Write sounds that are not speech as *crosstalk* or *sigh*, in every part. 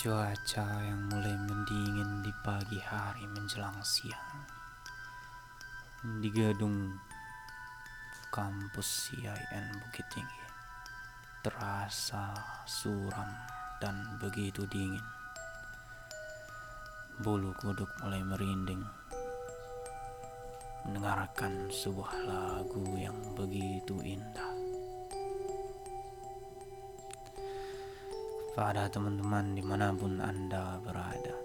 Cuaca yang mulai mendingin di pagi hari menjelang siang. Di gedung kampus CIN Bukit Tinggi Terasa suram dan begitu dingin. Bulu kuduk mulai merinding. Mendengarkan sebuah lagu yang begitu indah pada teman-teman di mana pun Anda berada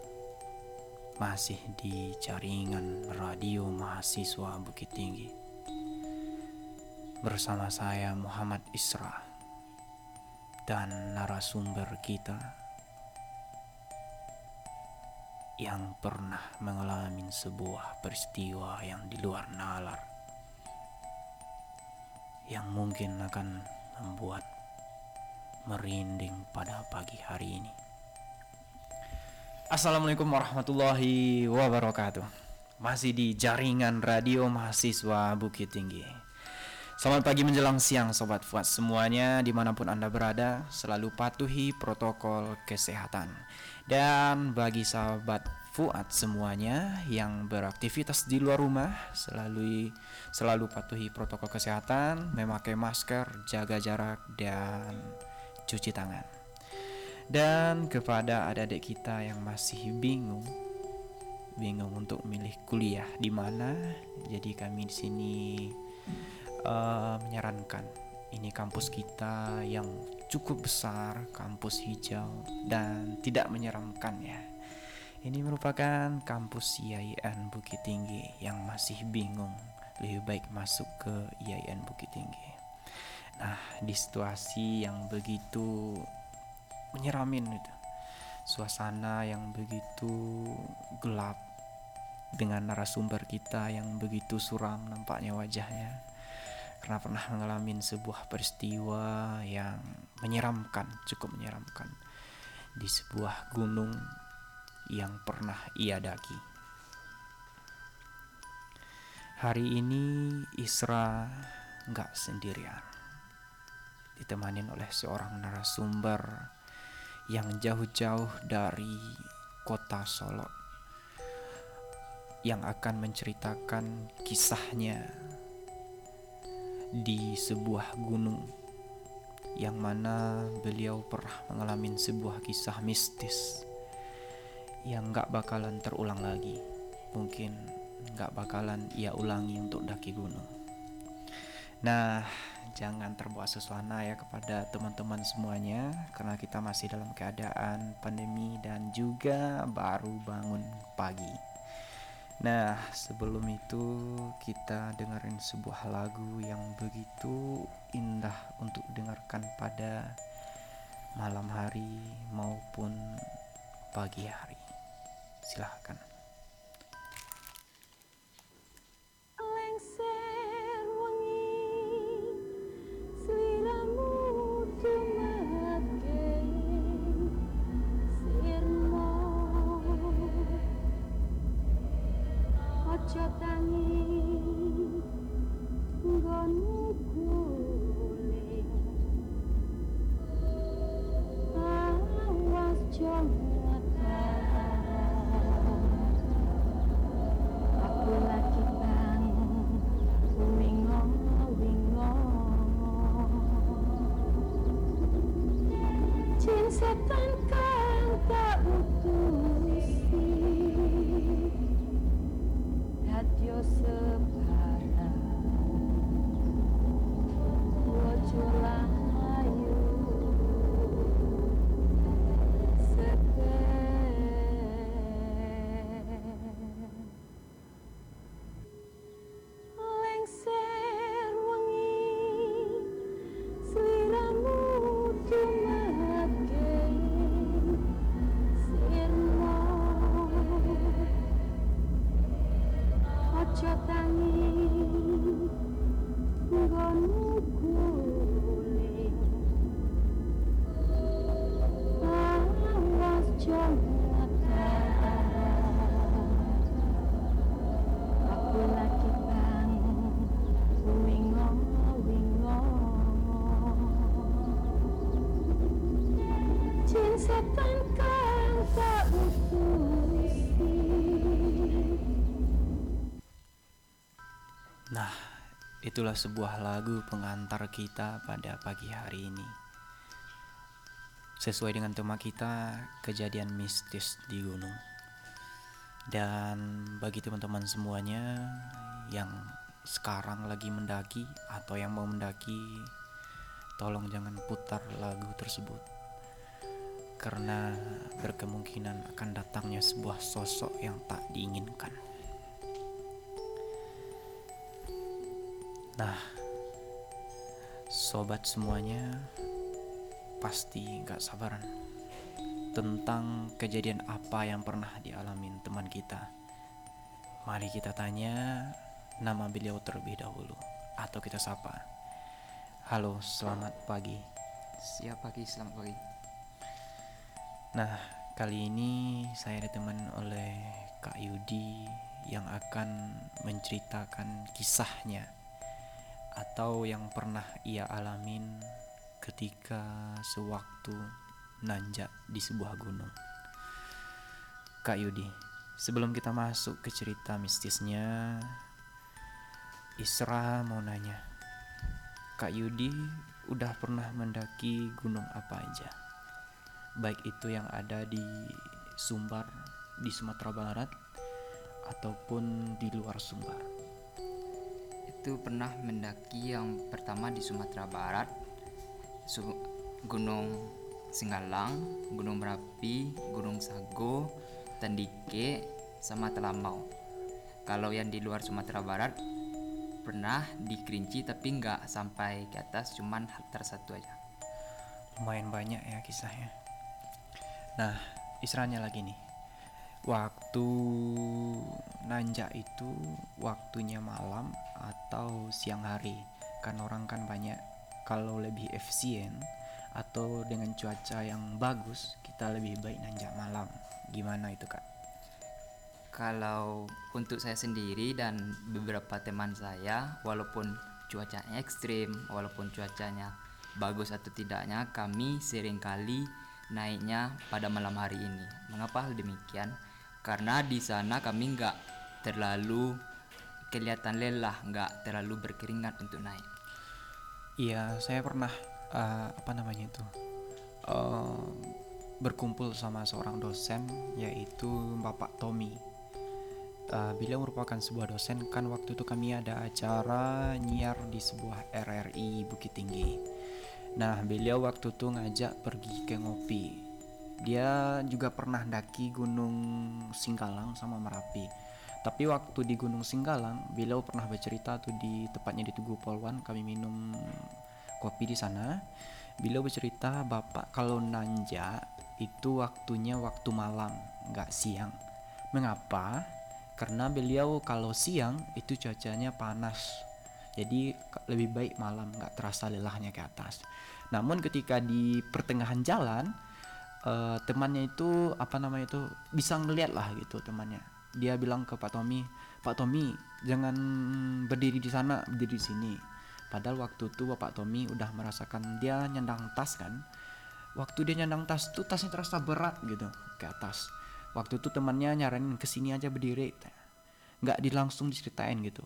Masih di jaringan radio mahasiswa Bukit Tinggi. Bersama saya Muhammad Isra Dan narasumber kita Yang pernah mengalami sebuah peristiwa yang di luar nalar Yang mungkin akan membuat merinding pada pagi hari ini. Assalamualaikum warahmatullahi wabarakatuh. Masih di jaringan radio mahasiswa Bukit Tinggi. Selamat pagi menjelang siang Sobat Fuad semuanya di mana pun Anda berada Selalu patuhi protokol kesehatan Dan bagi sahabat Fuad semuanya yang beraktivitas di luar rumah Selalu selalu patuhi protokol kesehatan Memakai masker, jaga jarak, dan cuci tangan. Dan kepada adik-adik kita yang masih bingung, bingung untuk milih kuliah di mana, jadi kami di sini uh, menyarankan ini kampus kita yang cukup besar, kampus hijau dan tidak menyeramkan ya. Ini merupakan kampus IAIN Bukit Tinggi yang masih bingung lebih baik masuk ke IAIN Bukit Tinggi. Nah, di situasi yang begitu menyeramin itu. Suasana yang begitu gelap dengan narasumber kita yang begitu suram nampaknya wajahnya. Karena pernah mengalami sebuah peristiwa yang menyeramkan, cukup menyeramkan di sebuah gunung yang pernah ia daki. Hari ini Isra nggak sendirian ditemani oleh seorang narasumber yang jauh-jauh dari kota Solo yang akan menceritakan kisahnya di sebuah gunung yang mana beliau pernah mengalami sebuah kisah mistis yang gak bakalan terulang lagi. Mungkin gak bakalan ia ulangi untuk daki gunung. Nah jangan terbawa suasana ya kepada teman-teman semuanya karena kita masih dalam keadaan pandemi dan juga baru bangun pagi. Nah, sebelum itu kita dengerin sebuah lagu yang begitu indah untuk dengarkan pada malam hari maupun pagi hari. Silahkan. Itulah sebuah lagu pengantar kita pada pagi hari ini. Sesuai dengan tema kita, kejadian mistis di gunung. Dan bagi teman-teman semuanya yang sekarang lagi mendaki atau yang mau mendaki, tolong jangan putar lagu tersebut. Karena berkemungkinan akan datangnya sebuah sosok yang tak diinginkan. Nah, sobat semuanya pasti gak sabaran tentang kejadian apa yang pernah dialami teman kita. Mari kita tanya nama beliau terlebih dahulu atau kita sapa. Halo, selamat pagi. Siap pagi, selamat pagi. Nah, kali ini saya ditemani oleh Kak Yudi yang akan menceritakan kisahnya atau yang pernah ia alamin ketika sewaktu nanjak di sebuah gunung. Kak Yudi, sebelum kita masuk ke cerita mistisnya, Isra mau nanya, Kak Yudi udah pernah mendaki gunung apa aja? Baik itu yang ada di Sumbar, di Sumatera Barat, ataupun di luar Sumbar itu pernah mendaki yang pertama di Sumatera Barat Gunung Singgalang, Gunung Merapi, Gunung Sago, Tandike, sama Telamau. Kalau yang di luar Sumatera Barat pernah di Kerinci tapi nggak sampai ke atas, cuman hektar satu aja. Lumayan banyak ya kisahnya. Nah, istilahnya lagi nih waktu nanjak itu waktunya malam atau siang hari. Kan orang kan banyak kalau lebih efisien atau dengan cuaca yang bagus kita lebih baik nanjak malam. Gimana itu kak? Kalau untuk saya sendiri dan beberapa teman saya walaupun cuacanya ekstrim walaupun cuacanya bagus atau tidaknya kami sering kali naiknya pada malam hari ini. Mengapa hal demikian karena di sana kami nggak terlalu kelihatan lelah nggak terlalu berkeringat untuk naik. Iya saya pernah uh, apa namanya itu uh, berkumpul sama seorang dosen yaitu Bapak Tommy. Uh, beliau merupakan sebuah dosen. Kan waktu itu kami ada acara nyiar di sebuah RRI Bukit Tinggi. Nah beliau waktu itu ngajak pergi ke ngopi dia juga pernah daki Gunung Singgalang sama Merapi tapi waktu di Gunung Singgalang beliau pernah bercerita tuh di tepatnya di Tugu Polwan kami minum kopi di sana. Beliau bercerita bapak kalau nanja itu waktunya waktu malam nggak siang. Mengapa? Karena beliau kalau siang itu cuacanya panas. Jadi lebih baik malam nggak terasa lelahnya ke atas. Namun ketika di pertengahan jalan uh, temannya itu apa namanya itu bisa ngeliat lah gitu temannya. Dia bilang ke Pak Tommy Pak Tommy jangan berdiri di sana berdiri di sini. Padahal waktu itu Bapak Tommy udah merasakan dia nyandang tas kan. Waktu dia nyandang tas tuh tasnya terasa berat gitu ke atas waktu itu temannya nyaranin ke sini aja berdiri. Nggak dilangsung diceritain gitu.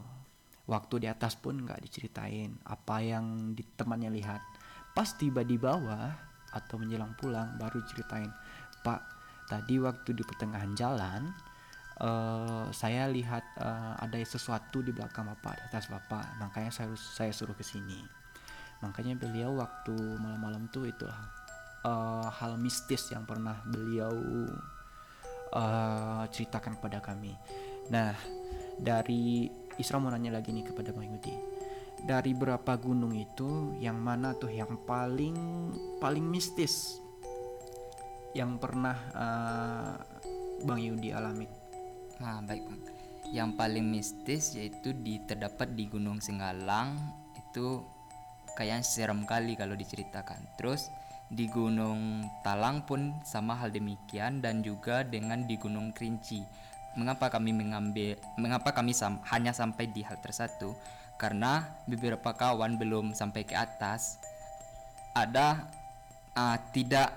Waktu di atas pun nggak diceritain apa yang di temannya lihat. Pas tiba di bawah atau menjelang pulang baru ceritain. Pak tadi waktu di pertengahan jalan uh, saya lihat uh, ada sesuatu di belakang bapak di atas bapak. Makanya saya saya suruh ke sini. Makanya beliau waktu malam-malam tuh itulah uh, hal mistis yang pernah beliau uh, ceritakan kepada kami. Nah dari Isra mau nanya lagi nih kepada Bang Yudi dari berapa gunung itu yang mana tuh yang paling paling mistis yang pernah uh, Bang Yudi alami? Nah, baik Bang. Yang paling mistis yaitu di terdapat di Gunung Singgalang itu kayaknya serem kali kalau diceritakan. Terus di Gunung Talang pun sama hal demikian dan juga dengan di Gunung Kerinci. Mengapa kami mengambil mengapa kami sam, hanya sampai di hal tersatu? Karena beberapa kawan belum sampai ke atas ada uh, tidak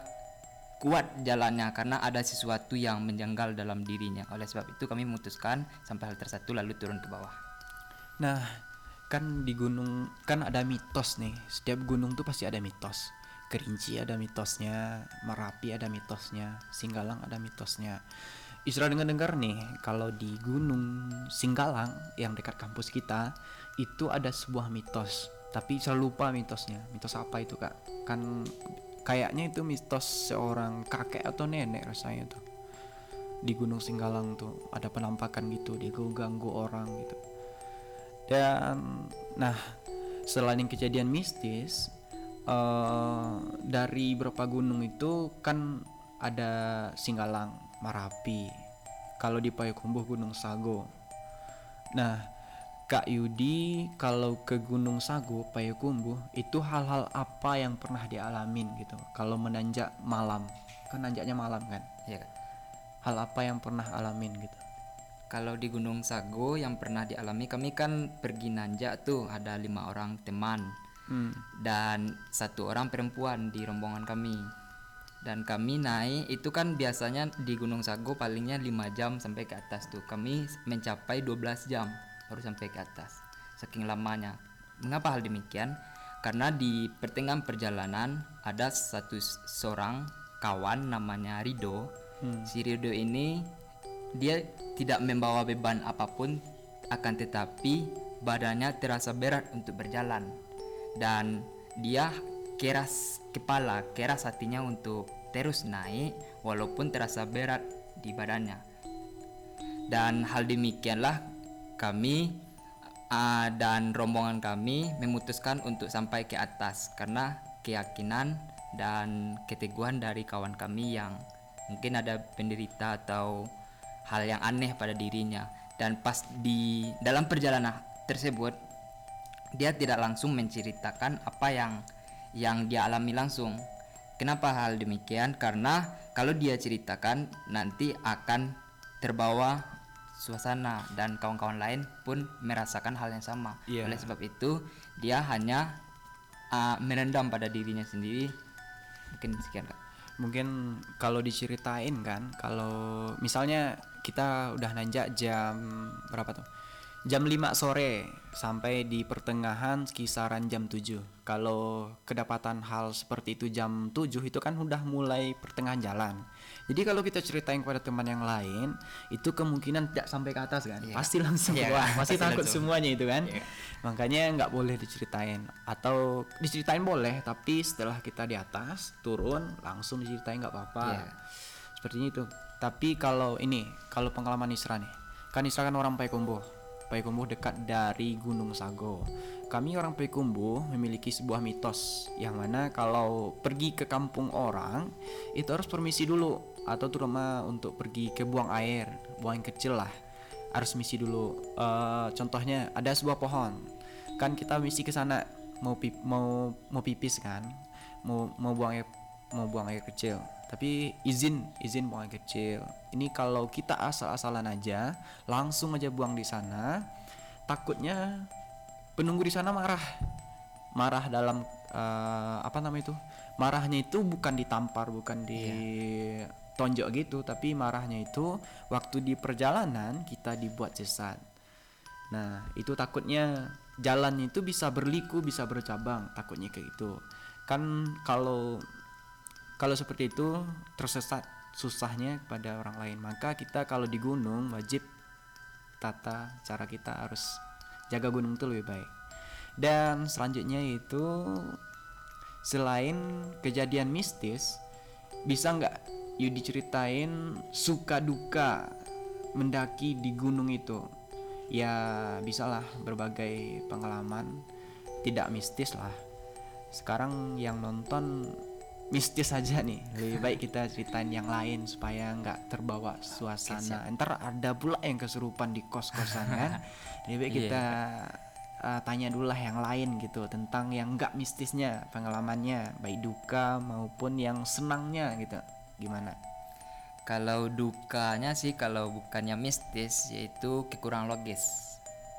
kuat jalannya karena ada sesuatu yang menjanggal dalam dirinya. Oleh sebab itu kami memutuskan sampai hal tersatu lalu turun ke bawah. Nah, kan di gunung kan ada mitos nih. Setiap gunung tuh pasti ada mitos. Kerinci ada mitosnya, Merapi ada mitosnya, Singgalang ada mitosnya. Isra dengar dengar nih kalau di Gunung Singgalang yang dekat kampus kita itu ada sebuah mitos. Tapi saya lupa mitosnya. Mitos apa itu kak? Kan kayaknya itu mitos seorang kakek atau nenek rasanya tuh di Gunung Singgalang tuh ada penampakan gitu dia ganggu orang gitu dan nah selain kejadian mistis uh, dari beberapa gunung itu kan ada Singgalang Marapi kalau di Payakumbuh Gunung Sago nah Kak Yudi kalau ke Gunung Sago Payakumbuh itu hal-hal apa yang pernah dialamin gitu kalau menanjak malam kan nanjaknya malam kan Ya Kak. hal apa yang pernah alamin gitu Kalau di Gunung Sago yang pernah dialami kami kan pergi nanjak tuh ada lima orang teman hmm. dan satu orang perempuan di rombongan kami. Dan kami naik itu kan biasanya di Gunung Sago palingnya 5 jam sampai ke atas tuh. Kami mencapai 12 jam baru sampai ke atas. Saking lamanya. Mengapa hal demikian? Karena di pertengahan perjalanan ada satu seorang kawan namanya Rido. Si Rido ini dia tidak membawa beban apa pun akan tetapi badannya terasa berat untuk berjalan dan dia keras kepala, keras hatinya untuk terus naik walaupun terasa berat di badannya. Dan hal demikianlah kami ah, dan rombongan kami memutuskan untuk sampai ke atas karena keyakinan dan keteguhan dari kawan kami yang mungkin ada penderita atau hal yang aneh pada dirinya dan pas di dalam perjalanan tersebut dia tidak langsung menceritakan apa yang yang dia alami langsung. Kenapa hal demikian? Karena kalau dia ceritakan nanti akan terbawa suasana dan kawan-kawan lain pun merasakan hal yang sama. Iya. Oleh sebab itu dia hanya uh, merendam pada dirinya sendiri. Mungkin sekian kak. mungkin kalau diceritain kan kalau misalnya kita udah nanjak jam berapa tuh jam 5 sore sampai di pertengahan kisaran jam 7 kalau kedapatan hal seperti itu jam 7 itu kan udah mulai pertengahan jalan. Jadi kalau kita ceritain kepada teman yang lain itu kemungkinan tidak sampai ke atas kan? Iya. pasti langsung Iya, wah pasti pasti takut langsung. semuanya itu kan? Iya. makanya nggak boleh diceritain. Atau diceritain boleh tapi setelah kita di atas turun langsung diceritain nggak apa-apa. Iya. sepertinya itu. Tapi kalau ini kalau pengalaman Isra nih. Kan Isra kan orang Payakumbuh Payakumbuh dekat dari Gunung Sago. Kami orang Payakumbuh memiliki sebuah mitos yang mana kalau pergi ke kampung orang itu harus permisi dulu atau terutama untuk pergi ke buang air buang yang kecil lah. Harus misi dulu. Eh, contohnya ada sebuah pohon. Kan kita misi ke sana mau pip, mau mau pipis kan? Mau mau buang air mau buang air kecil. Tapi izin izin buang air kecil. Ini kalau kita asal-asalan aja langsung aja buang di sana takutnya penunggu di sana marah. Marah dalam eh, apa namanya itu? Marahnya itu bukan ditampar bukan di tonjok gitu tapi marahnya itu waktu di perjalanan kita dibuat sesat. Nah itu takutnya jalannya itu bisa berliku bisa bercabang takutnya kayak gitu. Kan kalau kalau seperti itu tersesat susahnya kepada orang lain. Maka kita kalau di gunung wajib tata cara kita harus jaga gunung itu lebih baik. Dan selanjutnya itu selain kejadian mistis bisa nggak Yudi ceritain suka duka mendaki di gunung itu? Ya bisalah berbagai pengalaman. Tidak mistis lah sekarang yang nonton mistis aja nih. Lebih baik kita ceritain yang lain supaya nggak terbawa suasana. Ntar ada pula yang kesurupan di kos kosan kan? *laughs* Lebih baik Iya. kita uh, tanya dulu lah yang lain gitu tentang yang nggak mistisnya pengalamannya baik duka maupun yang senangnya gitu. Gimana? Kalau dukanya sih kalau bukannya mistis yaitu kekurangan logis.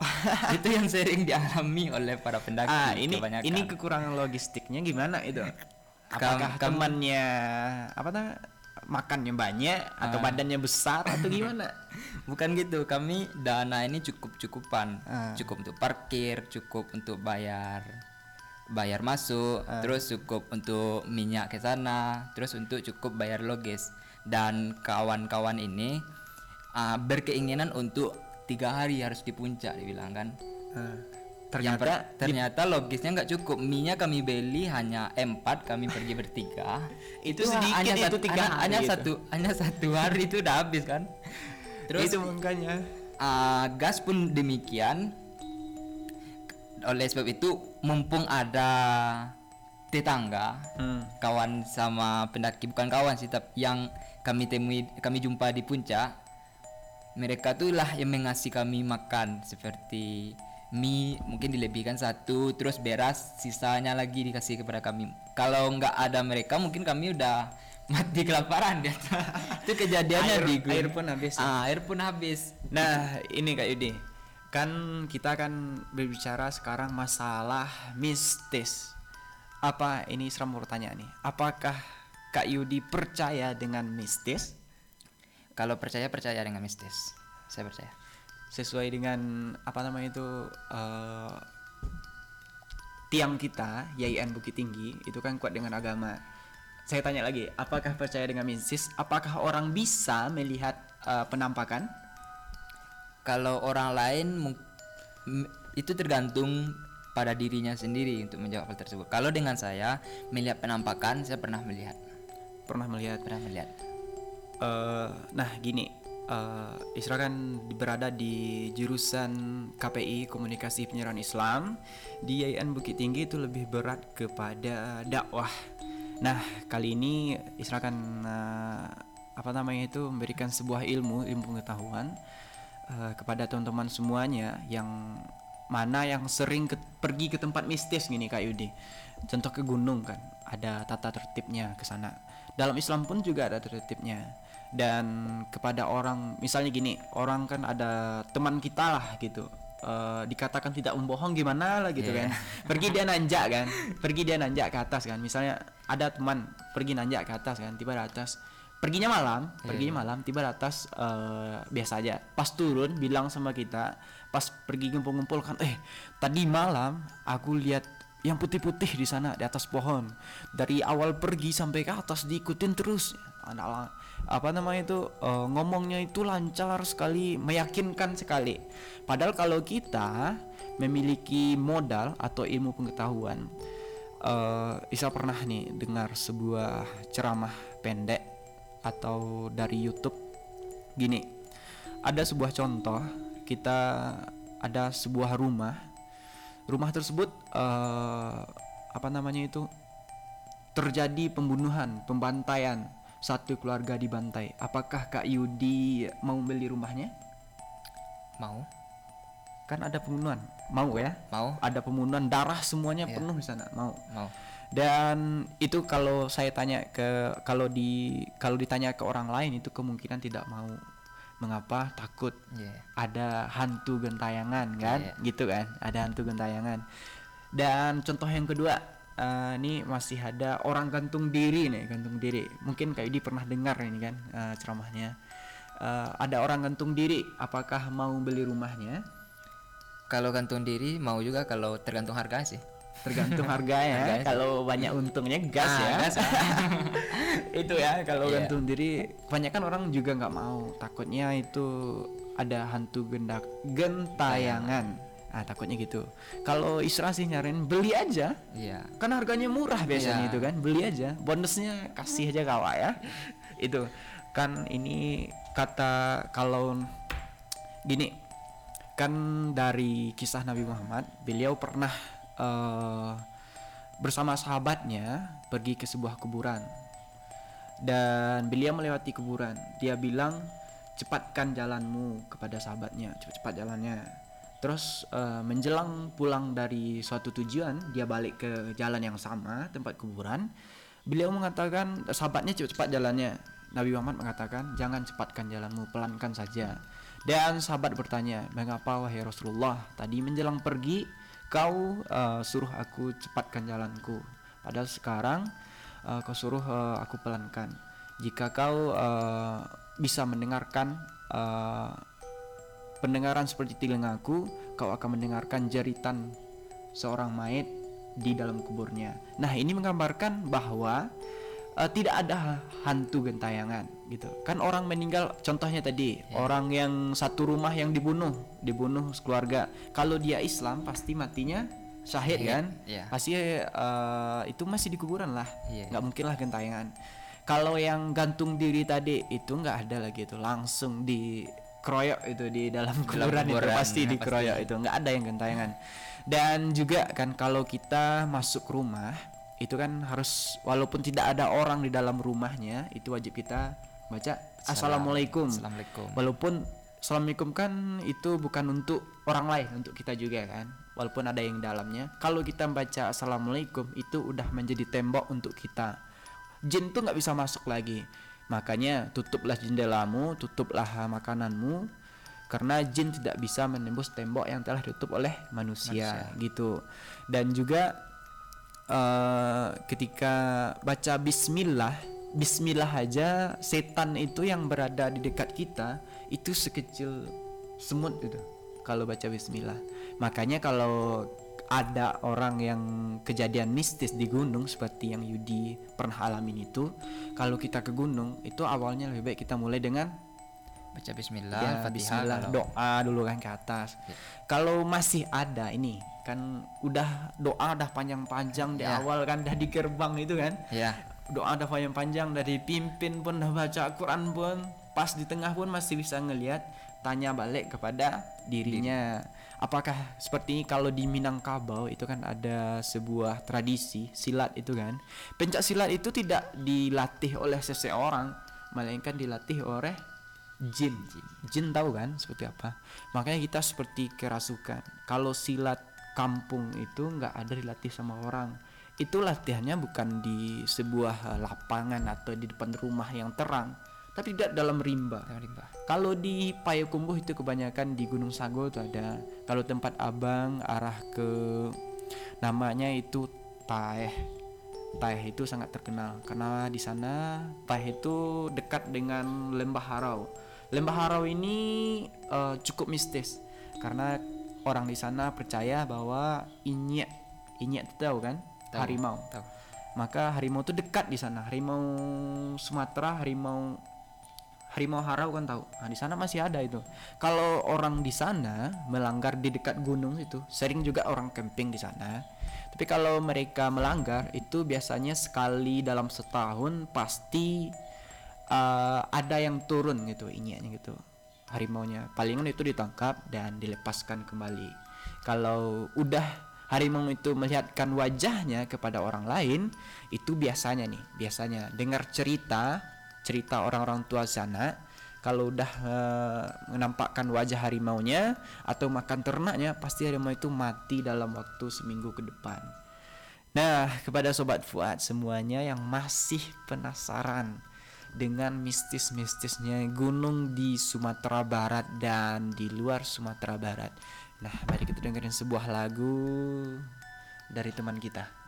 *laughs* itu yang sering dialami oleh para pendaki ah ini kebanyakan. ini kekurangan logistiknya gimana itu *laughs* Apakah kam- temannya apa namanya makannya banyak atau Ah. badannya besar atau gimana? *laughs* Bukan gitu, kami dana ini cukup cukupan, Ah. cukup untuk parkir, cukup untuk bayar bayar masuk, Ah. terus cukup untuk minyak ke sana, terus untuk cukup bayar logis. Dan kawan-kawan ini ah, berkeinginan untuk tiga hari harus di puncak, dibilang kan. Per- ternyata ternyata logisnya nggak cukup. Minyak kami beli hanya empat, kami pergi bertiga. *laughs* Itu sedikit, hanya itu satu, tiga hanya, hari hanya itu. satu hanya satu hari itu udah habis kan. Terus itu makanya Ah, gas pun demikian. Oleh sebab itu, mumpung ada tetangga, Hmm. kawan sama pendaki bukan kawan sih, tapi yang kami temui, kami jumpa di puncak, mereka tuh lah yang mengasih kami makan seperti mie mungkin dilebihkan satu, terus beras sisanya lagi dikasih kepada kami. Kalau nggak ada mereka, mungkin kami udah *laughs* mati kelaparan dia. *laughs* itu kejadiannya Air- di gunung. air pun habis ya? Ah, air pun habis. Nah, ini Kak Yudi. Kan kita akan berbicara sekarang masalah mistis. Apa ini Isra mau tanya nih. Apakah Kak Yudi percaya dengan mistis Kalau percaya percaya dengan mistis. Saya percaya. Sesuai dengan apa namanya itu eh, tiang kita YIN Bukit Tinggi itu kan kuat dengan agama. Saya tanya lagi, apakah percaya dengan mistis? Apakah orang bisa melihat eh, penampakan? Kalau orang lain itu tergantung pada dirinya sendiri untuk menjawab hal tersebut. Kalau dengan saya melihat penampakan, saya pernah melihat. Pernah melihat Pernah melihat. Eh, nah gini, eh, Isra kan berada di jurusan KPI Komunikasi Penyiaran Islam di YIN Bukit Tinggi itu lebih berat kepada dakwah. Nah kali ini Isra akan eh, apa namanya itu memberikan sebuah ilmu ilmu pengetahuan eh, kepada teman-teman semuanya yang mana yang sering ke- pergi ke tempat mistis gini Kak Yudi. Contoh ke gunung kan, ada tata tertibnya ke sana. Dalam Islam pun juga ada tertibnya. Dan kepada orang misalnya gini, orang kan ada teman kita lah gitu. eh, dikatakan tidak membohong gimana lah gitu Iya. kan. Pergi dia nanjak kan. Pergi dia nanjak ke atas kan. Misalnya ada teman pergi nanjak ke atas kan, tiba di atas. Perginya malam, perginya malam, tiba di atas eh, biasa aja. Pas turun bilang sama kita, pas pergi ngumpul-ngumpul kan, eh tadi malam aku lihat yang putih-putih di sana di atas pohon. Dari awal pergi sampai ke atas diikutin terus. Anak apa namanya itu eh, ngomongnya itu lancar sekali, meyakinkan sekali. Padahal kalau kita memiliki modal atau ilmu pengetahuan, eh Isa pernah nih dengar sebuah ceramah pendek atau dari YouTube. Gini ada sebuah contoh kita ada sebuah rumah. Rumah tersebut eh, apa namanya itu terjadi pembunuhan pembantaian satu keluarga dibantai apakah Kak Yudi mau beli rumahnya Mau? kan ada pembunuhan mau ya Mau? ada pembunuhan darah semuanya Iya. penuh di sana mau Mau. dan itu kalau saya tanya ke kalau di kalau ditanya ke orang lain itu kemungkinan tidak mau mengapa takut Iya. ada hantu gentayangan kan Iya. gitu kan ada hantu gentayangan dan contoh yang kedua ini masih ada orang gantung diri nih gantung diri mungkin kayak di pernah dengar ini kan eh, ceramahnya Eh, ada orang gantung diri apakah mau beli rumahnya Kalau gantung diri mau juga kalau tergantung harga sih. tergantung *laughs* harganya Harganya. kalau banyak untungnya gas Ah, ya gas. *laughs* itu ya kalau Iya. gantung diri kebanyakan orang juga nggak mau takutnya itu ada hantu gendak gentayangan ah takutnya gitu. Kalau Isra sih nyariin beli aja. Iya. kan harganya murah biasanya Iya. itu kan beli aja. Bonusnya kasih aja kawa ya. Itu. Kan ini kata kalau gini kan dari kisah Nabi Muhammad beliau pernah eh, bersama sahabatnya pergi ke sebuah kuburan. Dan beliau melewati kuburan. Dia bilang cepatkan jalanmu kepada sahabatnya. Cepat-cepat jalannya terus eh, menjelang pulang dari suatu tujuan dia balik ke jalan yang sama tempat kuburan. Beliau mengatakan sahabatnya cepat-cepat jalannya. Nabi Muhammad mengatakan jangan cepatkan jalanmu pelankan saja. Dan sahabat bertanya mengapa wahai Rasulullah tadi menjelang pergi kau eh, suruh aku cepatkan jalanku? Padahal sekarang uh, kau suruh uh, aku pelankan. Jika kau uh, bisa mendengarkan uh, pendengaran seperti telingaku, kau akan mendengarkan jeritan seorang mayat di dalam kuburnya. Nah, ini menggambarkan bahwa uh, tidak ada hantu gentayangan gitu. Kan orang meninggal contohnya tadi, yeah. orang yang satu rumah yang dibunuh, dibunuh keluarga. Kalau dia Islam pasti matinya syahid yeah. kan? Yeah. Pasti uh, itu masih di kuburan lah. Yeah. Nggak mungkin lah gentayangan. Kalau yang gantung diri tadi itu nggak ada lagi itu langsung di kroyok itu di dalam kuburan, itu pasti ya, dikeroyok pasti. itu. Nggak ada yang gentayangan. Dan juga kan kalau kita masuk rumah itu kan harus walaupun tidak ada orang di dalam rumahnya itu wajib kita baca assalamualaikum. assalamualaikum. Walaupun assalamualaikum kan itu bukan untuk orang lain untuk kita juga kan. Walaupun ada yang dalamnya. Kalau kita baca assalamualaikum itu udah menjadi tembok untuk kita. Jin tuh nggak bisa masuk lagi makanya tutuplah jendelamu tutuplah makananmu karena jin tidak bisa menembus tembok yang telah ditutup oleh manusia, manusia. gitu dan juga uh, ketika baca Bismillah Bismillah aja setan itu yang berada di dekat kita itu sekecil semut gitu kalau baca Bismillah makanya kalau ada orang yang kejadian mistis di gunung seperti yang Yudi pernah alamin itu kalau kita ke gunung itu awalnya lebih baik kita mulai dengan baca bismillah, ya, fatihah bismillah kalau... doa dulu kan ke atas. Ya. Kalau masih ada ini kan udah doa udah panjang-panjang di ya. awal kan udah di gerbang itu kan. Ya. Doa udah panjang-panjang dari pimpin pun udah baca Quran pun pas di tengah pun masih bisa ngelihat tanya balik kepada dirinya. Apakah seperti ini kalau di Minangkabau itu kan ada sebuah tradisi silat itu kan. Pencak silat itu tidak dilatih oleh seseorang, melainkan dilatih oleh jin. Jin tahu kan seperti apa? Makanya kita seperti kerasukan. Kalau silat kampung itu nggak ada dilatih sama orang. Itu latihannya bukan di sebuah lapangan atau di depan rumah yang terang tapi tidak dalam rimba. rimba. Kalau di Payakumbuh itu kebanyakan di Gunung Sago itu ada. Kalau tempat abang arah ke namanya itu Taeh. Taeh itu sangat terkenal karena di sana Taeh itu dekat dengan Lembah Harau. Lembah Harau ini uh, cukup mistis karena orang di sana percaya bahwa inyek inyek itu tahu kan tahu, harimau. Tahu. Maka harimau itu dekat di sana. Harimau Sumatera, harimau harimau harau kan tahu. Nah, di sana masih ada itu. Kalau orang di sana melanggar di dekat gunung itu, sering juga orang camping di sana. Tapi kalau mereka melanggar itu biasanya sekali dalam setahun pasti uh, ada yang turun gitu inyeknya gitu harimaunya palingan itu ditangkap dan dilepaskan kembali kalau udah harimau itu melihatkan wajahnya kepada orang lain itu biasanya nih biasanya dengar cerita cerita orang-orang tua sana kalau udah uh, menampakkan wajah harimaunya atau makan ternaknya pasti harimau itu mati dalam waktu seminggu ke depan nah kepada sobat Fuad semuanya yang masih penasaran dengan mistis-mistisnya gunung di Sumatera Barat dan di luar Sumatera Barat. Nah, mari kita dengerin sebuah lagu dari teman kita.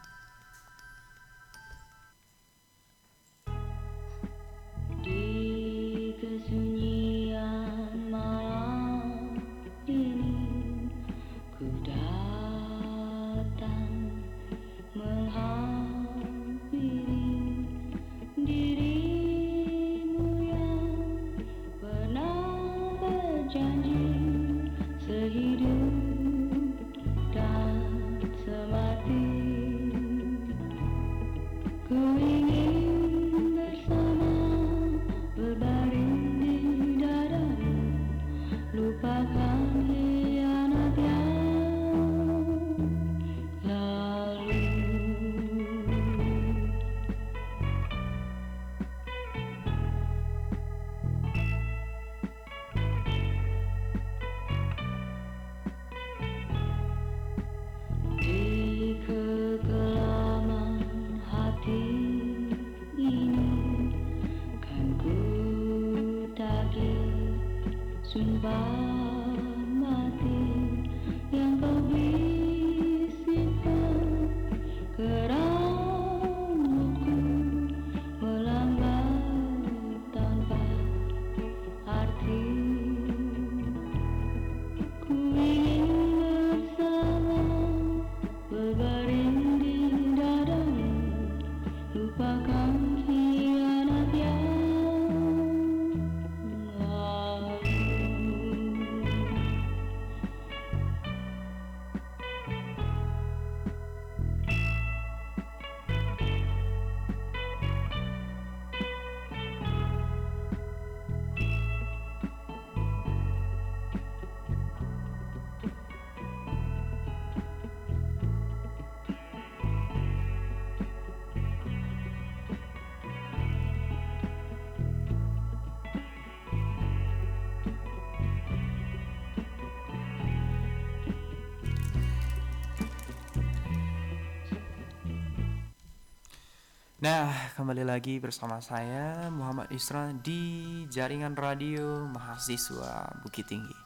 Nah, kembali lagi bersama saya Muhammad Isra di jaringan radio mahasiswa Bukit Tinggi.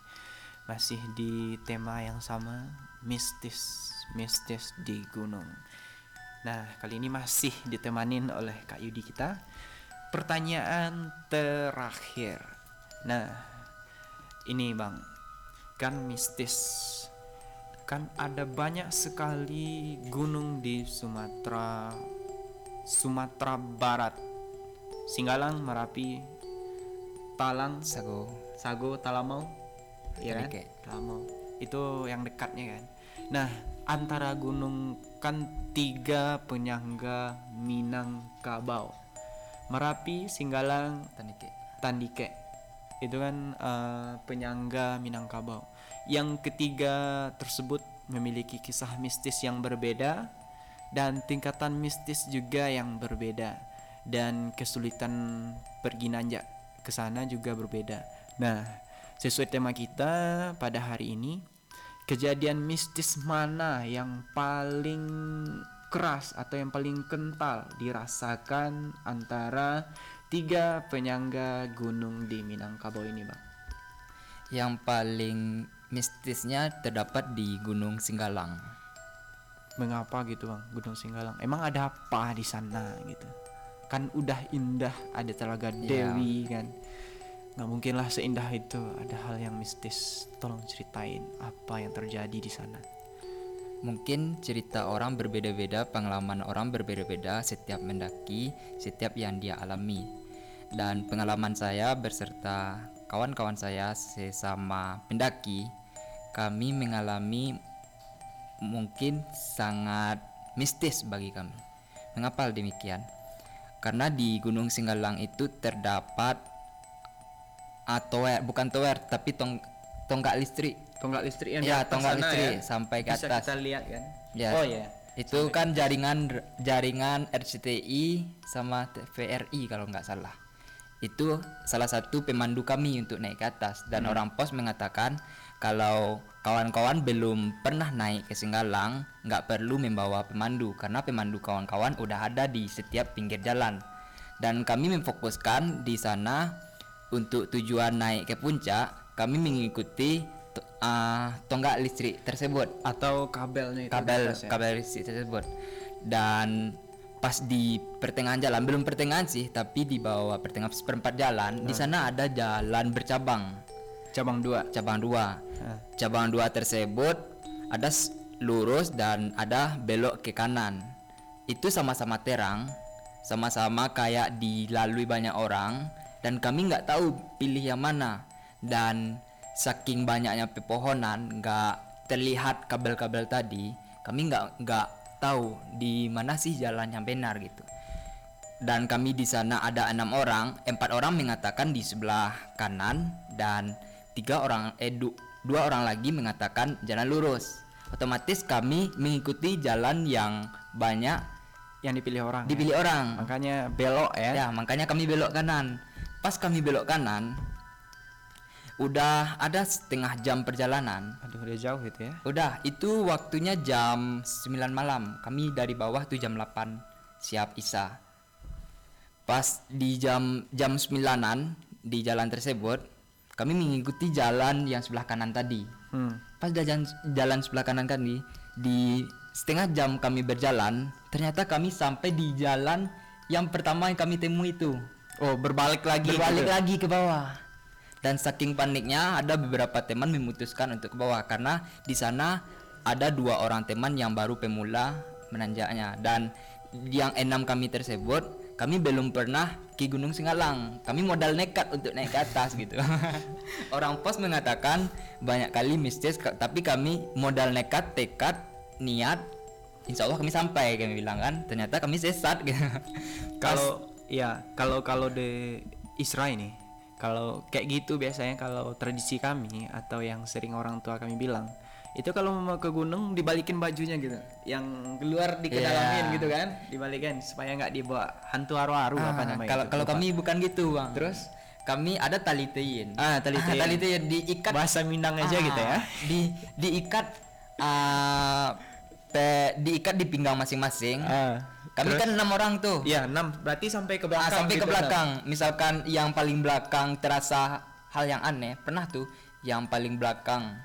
Masih di tema yang sama, mistis, mistis di gunung. Nah, kali ini masih ditemanin oleh Kak Yudi kita. Pertanyaan terakhir. Nah, ini Bang, kan mistis. Kan ada banyak sekali gunung di Sumatera Sumatera Barat. Singgalang, Merapi, Talang, Sago. Sago, Talamau. Iya kan? Talamau. Itu yang dekatnya kan. Nah, antara gunung kan tiga penyangga Minangkabau. Merapi, Singgalang, Tandike. Tandike. Itu kan eh, penyangga Minangkabau. Yang ketiga tersebut memiliki kisah mistis yang berbeda dan tingkatan mistis juga yang berbeda dan kesulitan pergi nanjak ke sana juga berbeda. Nah, sesuai tema kita pada hari ini, kejadian mistis mana yang paling keras atau yang paling kental dirasakan antara tiga penyangga gunung di Minangkabau ini, Bang? Yang paling mistisnya terdapat di Gunung Singgalang. Mengapa gitu, Bang? Gunung Singgalang. Emang ada apa di sana gitu? Kan udah indah, ada Telaga Iya. Dewi kan. Nggak mungkin lah seindah itu, ada hal yang mistis. Tolong ceritain apa yang terjadi di sana. Mungkin cerita orang berbeda-beda, pengalaman orang berbeda-beda setiap mendaki, setiap yang dia alami. Dan pengalaman saya beserta kawan-kawan saya sesama pendaki, kami mengalami mungkin sangat mistis bagi kami. Mengapa demikian? Karena di Gunung Singgalang itu terdapat ah, tower, bukan tower tapi tong tonggak listrik Tonggak listrik yang Ya, tonggak listrik ya. sampai ke Bisa atas. kita lihat kan? Ya. Oh ya. Itu kan jaringan jaringan RCTI sama TVRI kalau nggak salah. Itu salah satu pemandu kami untuk naik ke atas dan Hmm. orang pos mengatakan kalau kawan-kawan belum pernah naik ke Singgalang nggak perlu membawa pemandu karena pemandu kawan-kawan udah ada di setiap pinggir jalan. Dan kami memfokuskan di sana untuk tujuan naik ke puncak kami mengikuti ah, tonggak listrik tersebut Atau kabelnya itu kabel atas ya? kabel listrik tersebut dan pas di pertengahan jalan belum pertengahan sih tapi di bawah pertengahan seperempat jalan di sana ada jalan bercabang Cabang dua. cabang dua. Cabang dua tersebut ada lurus dan ada belok ke kanan. Itu sama-sama terang sama-sama kayak dilalui banyak orang dan kami nggak tahu pilih yang mana. Dan saking banyaknya pepohonan nggak terlihat kabel-kabel tadi kami nggak nggak tahu di mana sih jalan yang benar gitu. Dan kami di sana ada enam orang empat orang mengatakan di sebelah kanan dan tiga orang eh du- dua orang lagi mengatakan jalan lurus otomatis kami mengikuti jalan yang banyak Yang dipilih orang. ya? dipilih orang Makanya belok ya. ya makanya kami belok kanan pas kami belok kanan udah ada setengah jam perjalanan Aduh, udah jauh itu ya. Udah, itu waktunya jam 9 malam. Kami dari bawah tuh jam 8 siap Isa. Pas di jam jam 9-an di jalan tersebut, kami mengikuti jalan yang sebelah kanan tadi. Hmm. Pas jalan, jalan sebelah kanan tadi, di setengah jam kami berjalan, ternyata kami sampai di jalan yang pertama yang kami temui itu. Oh, berbalik lagi. Berbalik gitu. lagi ke bawah. Dan saking paniknya ada beberapa teman memutuskan untuk ke bawah karena di sana ada dua orang teman yang baru pemula menanjaknya dan yang enam kami tersebut kami belum pernah ke Gunung Singalang. Kami modal nekat untuk naik ke atas gitu. *laughs* orang pos mengatakan banyak kali mistis tapi kami modal nekat, tekad, niat Insya Allah kami sampai kami bilang kan ternyata kami sesat gitu. *laughs* Kalau ya, kalau kalau di Isra ini, kalau kayak gitu biasanya kalau tradisi kami atau yang sering orang tua kami bilang, itu kalau mau ke gunung dibalikin bajunya gitu, yang keluar dikedalamin Iya. gitu kan, dibalikin supaya nggak dibawa hantu aru-aru apa Ah, namanya. Kalau kalau kami bukan gitu, Bang. Terus? kami ada tali tein. Ah, tali tein. tali tein diikat bahasa Minang aja Ah, gitu ya. Di diikat ah, pe- diikat di pinggang masing-masing. Ah. Kami Terus? kan enam orang tuh. Iya, 6 berarti sampai ke Ah, belakang. sampai ke gitu, belakang. Misalkan yang paling belakang terasa hal yang aneh, pernah tuh yang paling belakang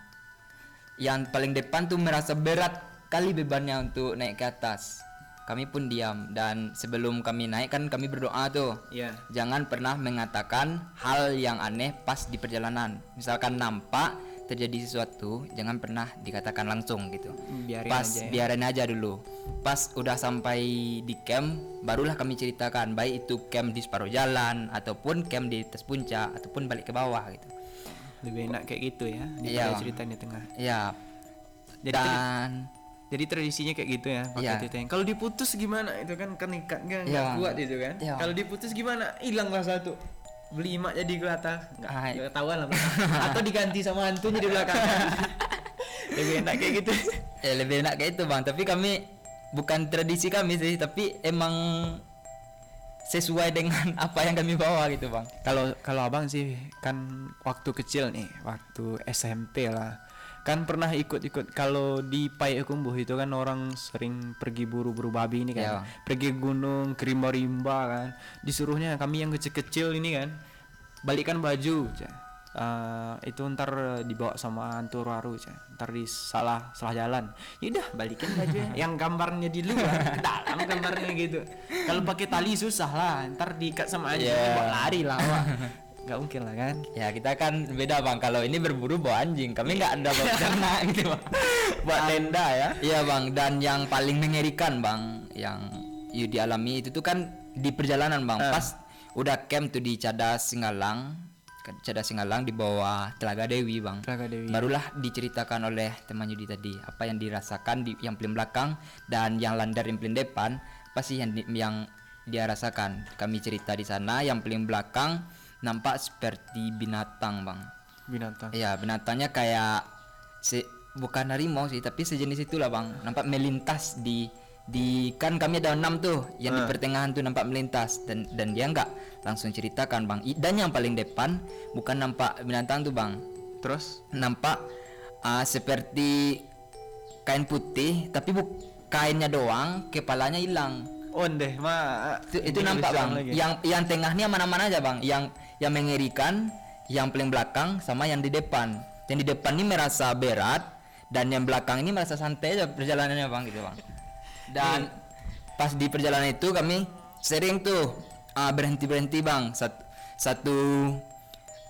yang paling depan tuh merasa berat kali bebannya untuk naik ke atas. Kami pun diam dan sebelum kami naik kan kami berdoa tuh. Iya. Jangan pernah mengatakan hal yang aneh pas di perjalanan. Misalkan nampak terjadi sesuatu, jangan pernah dikatakan langsung gitu. Biarin Pas aja ya. biarin aja dulu. Pas udah sampai di camp, barulah kami ceritakan baik itu camp di separuh jalan ataupun camp di atas puncak ataupun balik ke bawah gitu. Lebih enak kayak gitu ya. Iya. Daripada cerita di tengah. Ya. Jadi dan Jadi tradisinya kayak gitu ya, pakai Iya. Kalau diputus gimana? Itu kan kan ikat kan nggak Iya. kuat itu kan. Iya. Kalau diputus gimana? Hilanglah satu. Beli emak jadi kelata. Enggak, Ah, enggak tahuan lah. Atau diganti sama hantunya di belakang. *laughs* Lebih enak kayak gitu. ya lebih enak kayak itu bang. Tapi kami bukan tradisi kami sih, tapi emang sesuai dengan *laughs* apa yang kami bawa gitu bang. Kalau kalau abang sih kan waktu kecil nih, waktu SMP lah. Kan pernah ikut-ikut kalau di Payakumbuh itu kan orang sering pergi buru-buru babi ini kan. Iya. Pergi gunung, ke rimba-rimba kan. Disuruhnya kami yang kecil-kecil ini kan balikkan baju. Eh, itu ntar dibawa sama hantu waru Ca. ntar di salah salah jalan yaudah balikin bajunya yang gambarnya di luar ke dalam gambarnya gitu kalau pakai tali susah lah ntar diikat sama aja Iya. bawa lari lah Wak. nggak mungkin lah kan Ya kita kan beda bang. Kalau ini berburu bawa anjing, kami nggak ada bawa *laughs* ternak gitu bang. buat tenda ya Iya bang. Dan yang paling mengerikan bang, yang you dialami itu tuh kan di perjalanan bang. Ah. Pas udah camp tuh di Cadas Singalang, Ke- Cadas Singalang di bawah Telaga Dewi bang. Telaga Dewi. Barulah diceritakan oleh teman Yudi tadi apa yang dirasakan di yang paling belakang dan yang landar yang paling depan pasti yang di- yang dia rasakan. Kami cerita di sana yang paling belakang nampak seperti binatang bang. binatang Iya binatangnya kayak se bukan harimau sih tapi sejenis itulah bang. Nampak melintas di di kan kami ada enam tuh yang di pertengahan tuh nampak melintas dan dan dia nggak langsung ceritakan bang. I- Dan yang paling depan bukan nampak binatang tuh bang. Terus? Nampak ah, seperti kain putih tapi bu kainnya doang kepalanya hilang. Oh deh ma. Itu, itu nampak bang. lagi. yang yang tengahnya mana-mana aja bang. Yang yang mengerikan yang paling belakang sama yang di depan. Yang di depan ini merasa berat dan yang belakang ini merasa santai aja perjalanannya bang gitu bang dan pas di perjalanan itu kami sering tuh ah, berhenti berhenti bang. Satu, satu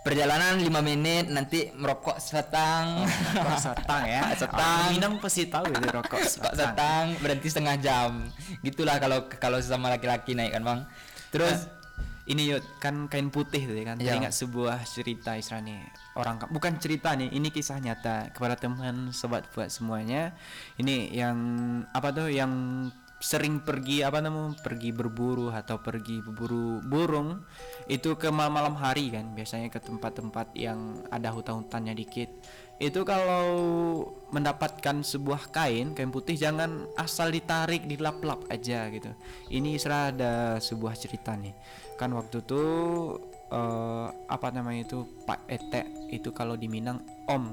perjalanan lima menit nanti merokok setang rokok setang ya? *laughs* Setang. Orang Minang pasti tahu itu rokok *laughs* Pak setang berhenti setengah jam. Gitulah kalau kalau sesama laki-laki naik kan bang. Terus ini yuk kan kain putih tuh ya kan. Iya. teringat sebuah cerita istilahnya orang bukan cerita nih ini kisah nyata kepada teman sobat buat semuanya. Ini yang apa tuh yang sering pergi apa namanya pergi berburu atau pergi berburu burung itu ke mal- malam hari kan biasanya ke tempat-tempat yang ada hutan-hutannya dikit. Itu kalau mendapatkan sebuah kain kain putih jangan asal ditarik dilap-lap aja gitu. Ini istilah ada sebuah cerita nih. Kan waktu itu eh, apa namanya itu Pak Ete itu kalau di Minang Om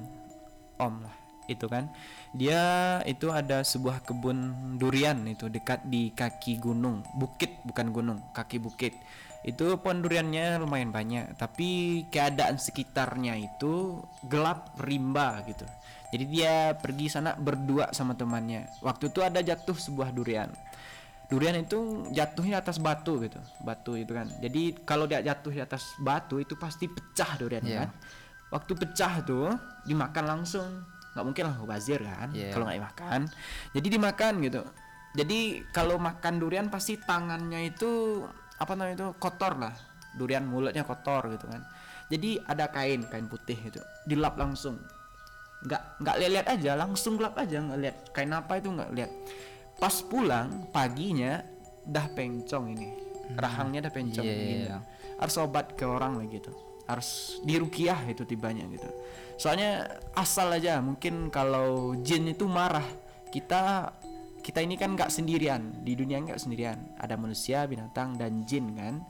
Om lah itu kan. Dia itu ada sebuah kebun durian itu dekat di kaki gunung bukit bukan gunung kaki bukit. Itu pohon duriannya lumayan banyak tapi keadaan sekitarnya itu gelap rimba gitu. Jadi dia pergi sana berdua sama temannya. Waktu itu ada jatuh sebuah durian. Durian itu jatuhnya atas batu gitu batu itu kan. Jadi kalau dia jatuh di atas batu itu pasti pecah durian Iya. kan. Waktu pecah tuh dimakan langsung nggak mungkin lah bazir kan Iya. kalau nggak dimakan. Jadi dimakan gitu. Jadi kalau makan durian pasti tangannya itu apa namanya itu kotor lah. Durian mulutnya kotor gitu kan. Jadi ada kain kain putih itu dilap langsung. Nggak nggak lihat aja langsung gelap aja nggak lihat kain apa itu nggak lihat. Pas pulang paginya dah pencong ini. Rahangnya dah pencong Iya, iya, gini. iya. harus obat ke orang lah gitu harus dirukiah itu tibanya gitu. Soalnya asal aja mungkin kalau jin itu marah kita kita ini kan nggak sendirian di dunia nggak sendirian. Ada manusia binatang dan jin kan.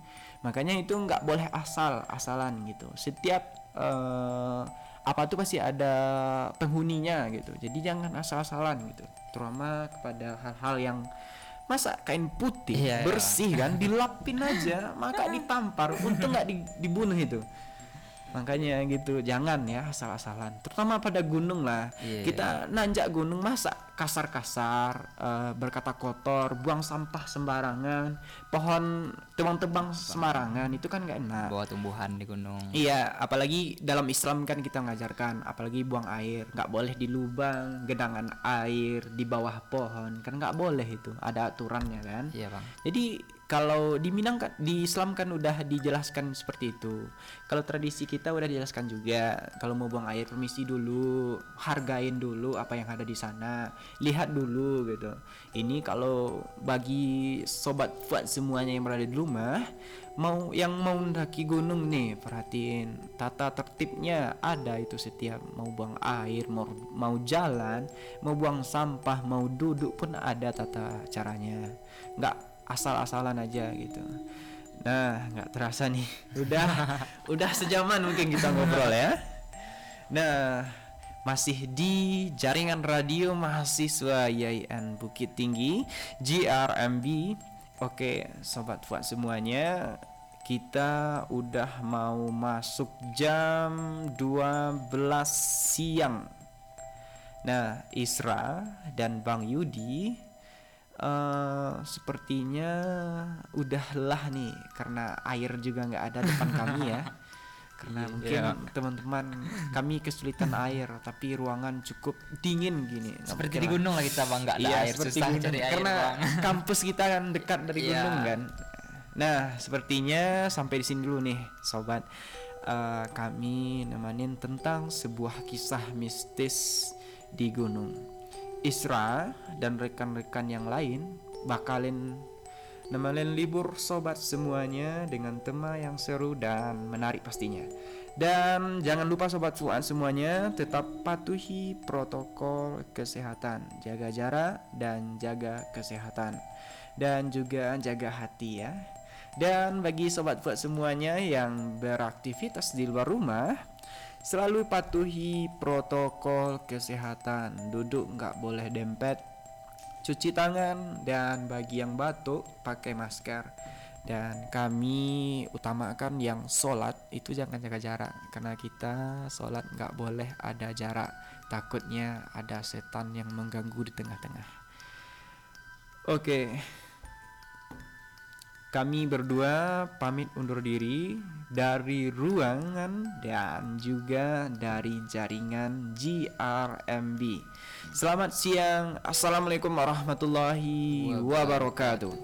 Makanya itu nggak boleh asal asalan gitu. Setiap eh, apa tuh pasti ada penghuninya gitu. Jadi jangan asal-asalan gitu. Terutama kepada hal-hal yang masa kain putih Iya, iya. bersih kan dilapin aja maka *laughs* ditampar untung nggak di- dibunuh itu makanya gitu jangan ya asal-asalan. Terutama pada gunung lah. Iya. kita nanjak gunung masa kasar-kasar eh, berkata kotor buang sampah sembarangan pohon tebang-tebang sembarangan itu kan nggak enak. Bawa tumbuhan di gunung. Iya, apalagi dalam Islam kan kita mengajarkan, apalagi buang air, nggak boleh di lubang, gedangan air, di bawah pohon, kan nggak boleh itu, ada aturannya kan. iya bang. Jadi kalau di Minang kan, di Islam kan udah dijelaskan seperti itu. Kalau tradisi kita udah dijelaskan juga, kalau mau buang air permisi dulu, hargain dulu apa yang ada di sana, lihat dulu gitu. Ini kalau bagi sobat Fuad semuanya yang berada di rumah, mau yang mau mendaki gunung nih, perhatiin tata tertibnya ada itu setiap mau buang air, mau mau jalan, mau buang sampah, mau duduk pun ada tata caranya. Nggak asal-asalan aja gitu. Nah, nggak terasa nih. *laughs* Udah udah sejaman mungkin kita *laughs* ngobrol ya. Nah, masih di jaringan radio mahasiswa YIN Bukit Tinggi GRMB. Oke, sobat Fuad semuanya, kita udah mau masuk jam 12 siang. Nah, Isra dan Bang Yudi eh sepertinya udahlah nih karena air juga nggak ada depan kami ya. *laughs* Karena mungkin teman-teman kami kesulitan air tapi ruangan cukup dingin gini. Seperti di gunung lah kita bang nggak ada Iya, air seperti susah gunung. cari air karena bang *laughs* kampus kita kan dekat dari Iya. gunung kan. Nah, sepertinya sampai di sini dulu nih, sobat. Eh, kami nemanin tentang sebuah kisah mistis di gunung. Isra dan rekan-rekan yang lain bakalin nemenin libur sobat semuanya dengan tema yang seru dan menarik pastinya. Dan jangan lupa sobat Fuad semuanya tetap patuhi protokol kesehatan, jaga jarak dan jaga kesehatan dan juga jaga hati ya. Dan bagi sobat Fuad semuanya yang beraktivitas di luar rumah, selalu patuhi protokol kesehatan. Duduk nggak boleh dempet, cuci tangan dan bagi yang batuk pakai masker. Dan kami utamakan yang sholat itu jangan jaga jarak. Karena kita sholat nggak boleh ada jarak. Takutnya ada setan yang mengganggu di tengah-tengah. Oke kami berdua pamit undur diri dari ruangan dan juga dari jaringan GRMB. Selamat siang. Assalamualaikum warahmatullahi wabarakatuh.